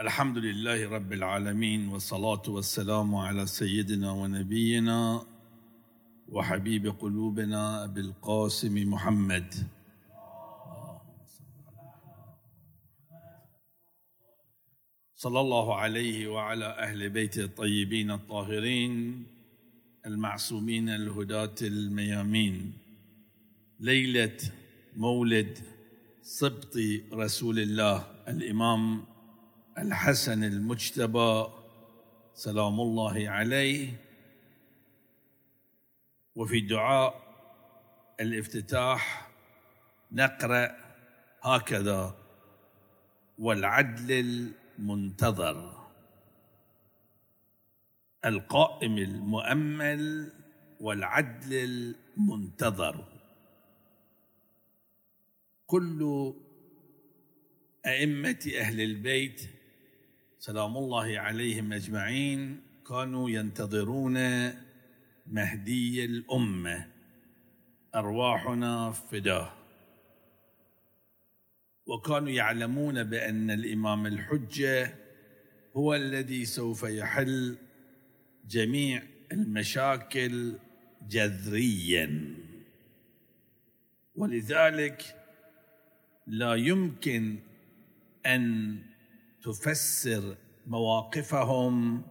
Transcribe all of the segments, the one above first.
الحمد لله رب العالمين والصلاة والسلام على سيدنا ونبينا وحبيب قلوبنا أبي القاسم محمد. صلى الله عليه وعلى أهل بيته الطيبين الطاهرين المعصومين الهداة الميامين. ليلة مولد سبط رسول الله الإمام الحسن المجتبى سلام الله عليه. وفي دعاء الافتتاح نقرأ هكذا والعدل المنتظر القائم المؤمل والعدل المنتظر. كل أئمة أهل البيت سلام الله عليهم أجمعين. كانوا ينتظرون مهدي الأمة. أرواحنا فداه. وكانوا يعلمون بأن الإمام الحجة هو الذي سوف يحل جميع المشاكل جذريا. ولذلك لا يمكن أن تفسر مواقفهم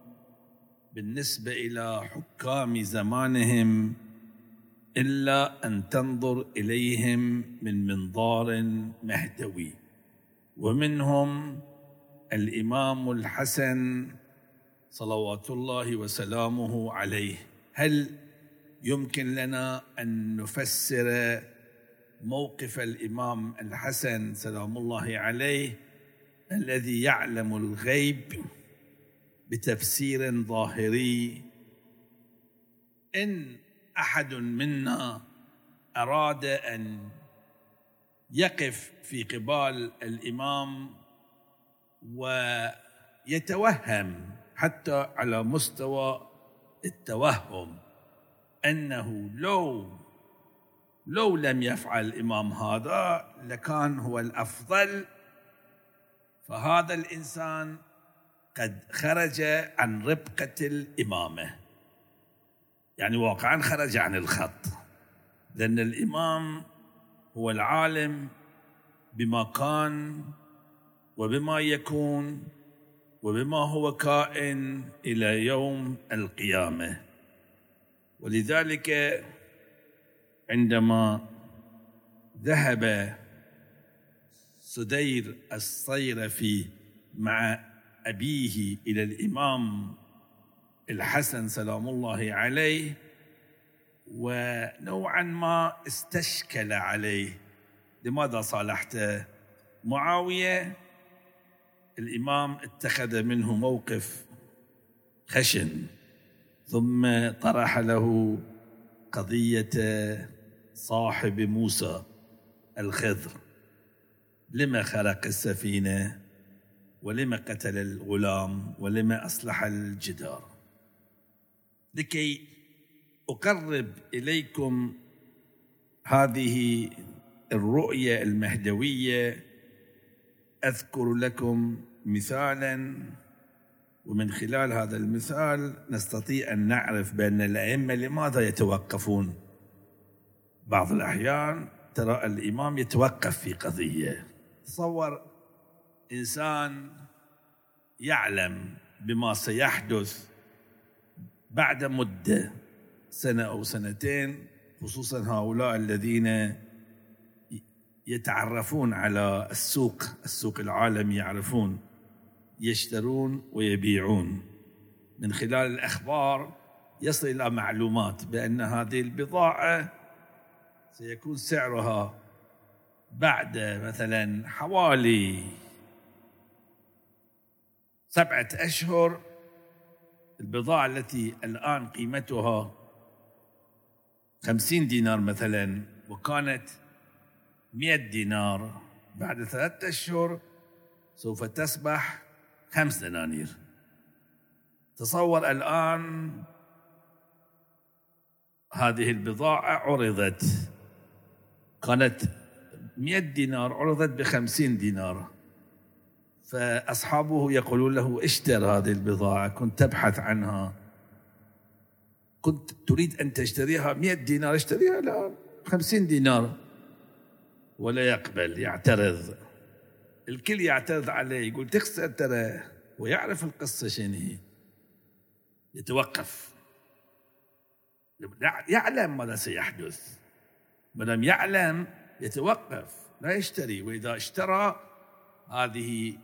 بالنسبة إلى حكام زمانهم إلا أن تنظر إليهم من منظار مهدوي. ومنهم الإمام الحسن صلوات الله وسلامه عليه. هل يمكن لنا أن نفسر موقف الإمام الحسن سلام الله عليه الذي يعلم الغيب بتفسير ظاهري. إن أحد منا أراد أن يقف في قبال الإمام ويتوهم حتى على مستوى التوهم أنه لو لو لم يفعل الإمام هذا لكان هو الأفضل فهذا الإنسان قد خرج عن ربقة الإمامة. يعني واقعا خرج عن الخط. لأن الإمام هو العالم بما كان وبما يكون وبما هو كائن إلى يوم القيامة. ولذلك عندما ذهب سدير الصيرفي مع أبيه إلى الإمام الحسن سلام الله عليه ونوعا ما استشكل عليه. لماذا صالحت معاوية؟ الإمام اتخذ منه موقف خشن ثم طرح له قضية صاحب موسى الخضر. لما خرق السفينة ولما قتل الغلام ولما أصلح الجدار. لكي أقرب إليكم هذه الرؤية المهدوية أذكر لكم مثالا ومن خلال هذا المثال نستطيع أن نعرف بأن الأئمة لماذا يتوقفون. بعض الأحيان ترى الإمام يتوقف في قضية. تصور إنسان يعلم بما سيحدث بعد مدة سنة أو سنتين خصوصا هؤلاء الذين يتعرفون على السوق السوق العالمي يعرفون يشترون ويبيعون. من خلال الأخبار يصل إلى معلومات بأن هذه البضاعة سيكون سعرها بعد مثلا حوالي سبعة أشهر البضاعة التي الآن قيمتها خمسين دينار مثلا وكانت مئة دينار. بعد ثلاثة أشهر سوف تصبح خمس دنانير. تصور الآن هذه البضاعة عرضت كانت 100 دينار عرضت ب 50 دينار. فأصحابه يقولون له اشتر هذه البضاعة كنت تبحث عنها. كنت تريد أن تشتريها؟ مئة دينار اشتريها؟ الآن خمسين دينار. ولا يقبل يعترض. الكل يعترض عليه يقول تخسر ترى. ويعرف القصة شنو هي. يتوقف. يعلم ماذا سيحدث. ما دام يعلم يتوقف لا يشتري وإذا اشترى هذه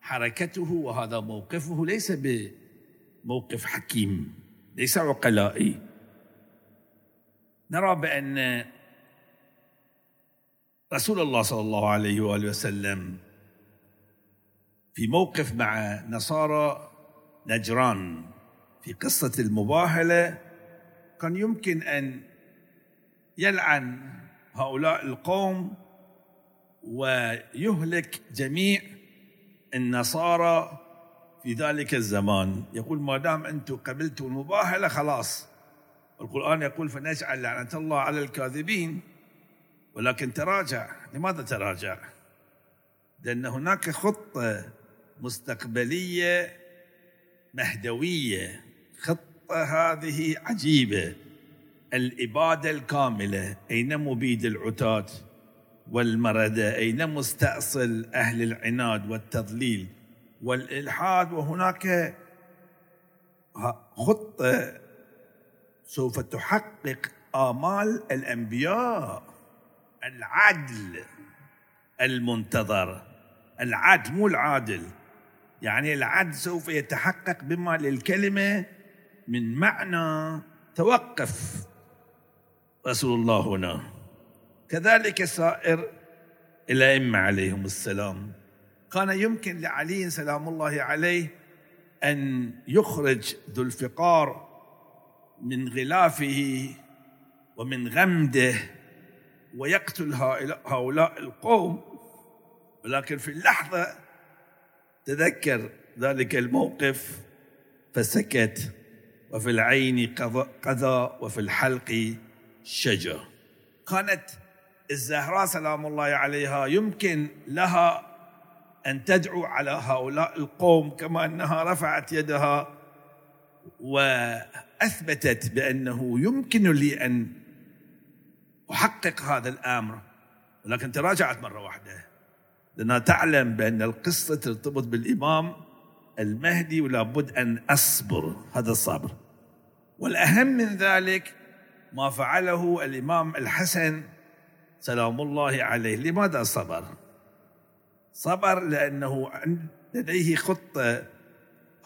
حركته وهذا موقفه ليس بموقف حكيم ليس عقلائي. نرى بأن رسول الله صلى الله عليه وآله وسلم في موقف مع نصارى نجران في قصة المباهلة كان يمكن أن يلعن هؤلاء القوم ويهلك جميع النصارى في ذلك الزمان. يقول ما دام أنتم قبلتوا المباهلة خلاص. القرآن يقول فنجعل لعنة الله على الكاذبين ولكن تراجع. لماذا تراجع؟ لأن هناك خطة مستقبلية مهدوية. خطة هذه عجيبة. الإبادة الكاملة أين مبيد العتاة والمردة أين مستأصل أهل العناد والتضليل؟ والإلحاد وهناك خطة سوف تحقق آمال الأنبياء العدل المنتظر العدل مو العادل. يعني العدل سوف يتحقق بما للكلمة من معنى توقف. رسول الله هنا. كذلك سائر الأئمة عليهم السلام. كان يمكن لعلي سلام الله عليه أن يخرج ذو الفقار من غلافه ومن غمده ويقتل هؤلاء القوم. ولكن في اللحظة تذكر ذلك الموقف فسكت وفي العين قذى وفي الحلق شجر كانت الزهراء سلام الله عليها يمكن لها أن تدعو على هؤلاء القوم كما أنها رفعت يدها وأثبتت بأنه يمكن لي أن أحقق هذا الأمر. ولكن تراجعت مرة واحدة. لأنها تعلم بأن القصة ترتبط بالإمام المهدي ولا بد أن أصبر. هذا الصبر. والأهم من ذلك ما فعله الإمام الحسن سلام الله عليه. لماذا صبر؟ صبر لأنه لديه خطة.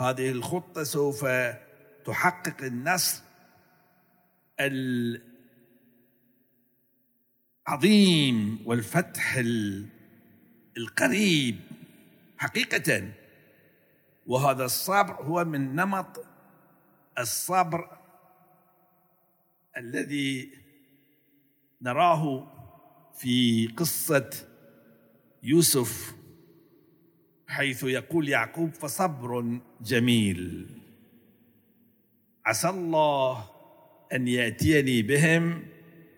هذه الخطة سوف تحقق النصر العظيم والفتح القريب حقيقة. وهذا الصبر هو من نمط الصبر الذي نراه في قصة يوسف حيث يقول يعقوب فصبر جميل عسى الله أن يأتيني بهم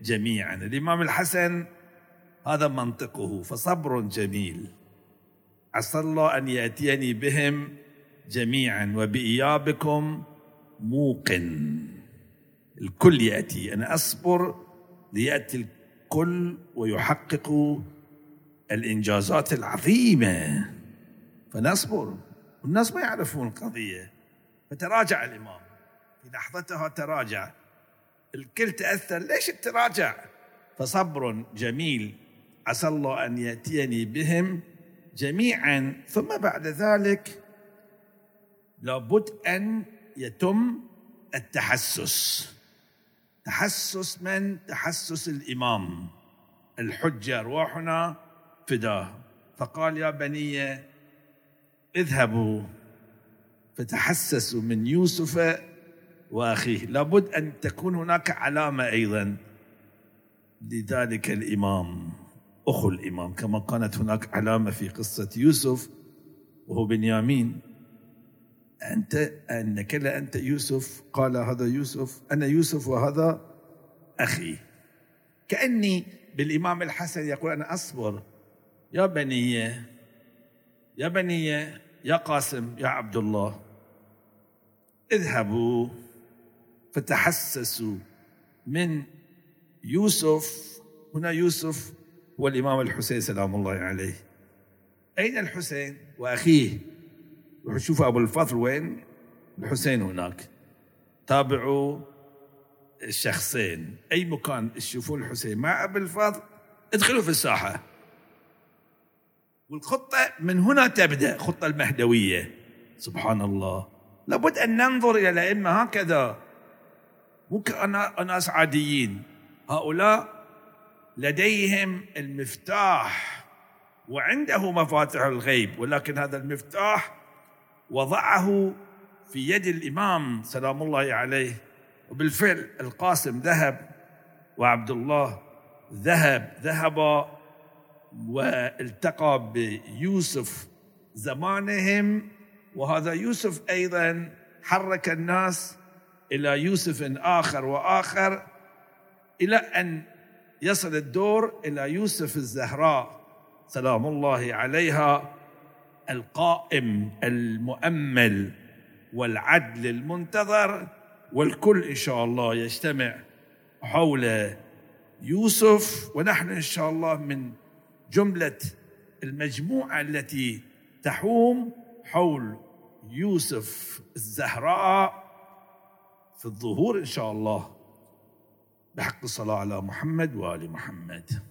جميعا. الإمام الحسن هذا منطقه فصبر جميل عسى الله أن يأتيني بهم جميعا وبإيابكم موقن. الكل يأتي. أنا أصبر ليأتي الكل ويحقق الإنجازات العظيمة. فنصبر. والناس ما يعرفون القضية. فتراجع الإمام. في لحظتها تراجع. الكل تأثر. ليش تراجع؟ فصبر جميل. عسى الله أن يأتيني بهم جميعا. ثم بعد ذلك لابد أن يتم التحسس. تحسس من تحسس الإمام. الحجة أرواحنا فداه فقال يا بني اذهبوا. فتحسسوا من يوسف وأخيه. لابد أن تكون هناك علامة أيضا لذلك الإمام أخو الإمام. كما كانت هناك علامة في قصة يوسف وهو بنيامين. أنت أنك لا أنت يوسف قال هذا يوسف أنا يوسف وهذا أخي. كأني بالإمام الحسن يقول أنا أصبر. يا بني يا بني يا قاسم يا عبد الله اذهبوا فتحسسوا من يوسف. هنا يوسف هو الإمام الحسين سلام الله عليه. أين الحسين وأخيه؟ روحوا شوفوا أبو الفضل وين؟ الحسين هناك. تابعوا الشخصين. أي مكان تشوفون الحسين؟ مع أبو الفضل. ادخلوا في الساحة. والخطة من هنا تبدأ خطة المهدوية. سبحان الله. لابد أن ننظر إلى الأئمة هكذا. مو أناس عاديين. هؤلاء لديهم المفتاح وعنده مفاتيح الغيب ولكن هذا المفتاح وضعه في يد الإمام سلام الله عليه وبالفعل القاسم ذهب وعبد الله ذهب ذهب والتقى بيوسف زمانهم وهذا يوسف أيضا حرك الناس إلى يوسف آخر وآخر إلى أن يصل الدور إلى يوسف الزهراء سلام الله عليها. القائم المؤمل والعدل المنتظر والكل إن شاء الله يجتمع حول يوسف. ونحن إن شاء الله من جملة المجموعة التي تحوم حول يوسف الزهراء في الظهور إن شاء الله. بحق الصلاة على محمد وآل محمد.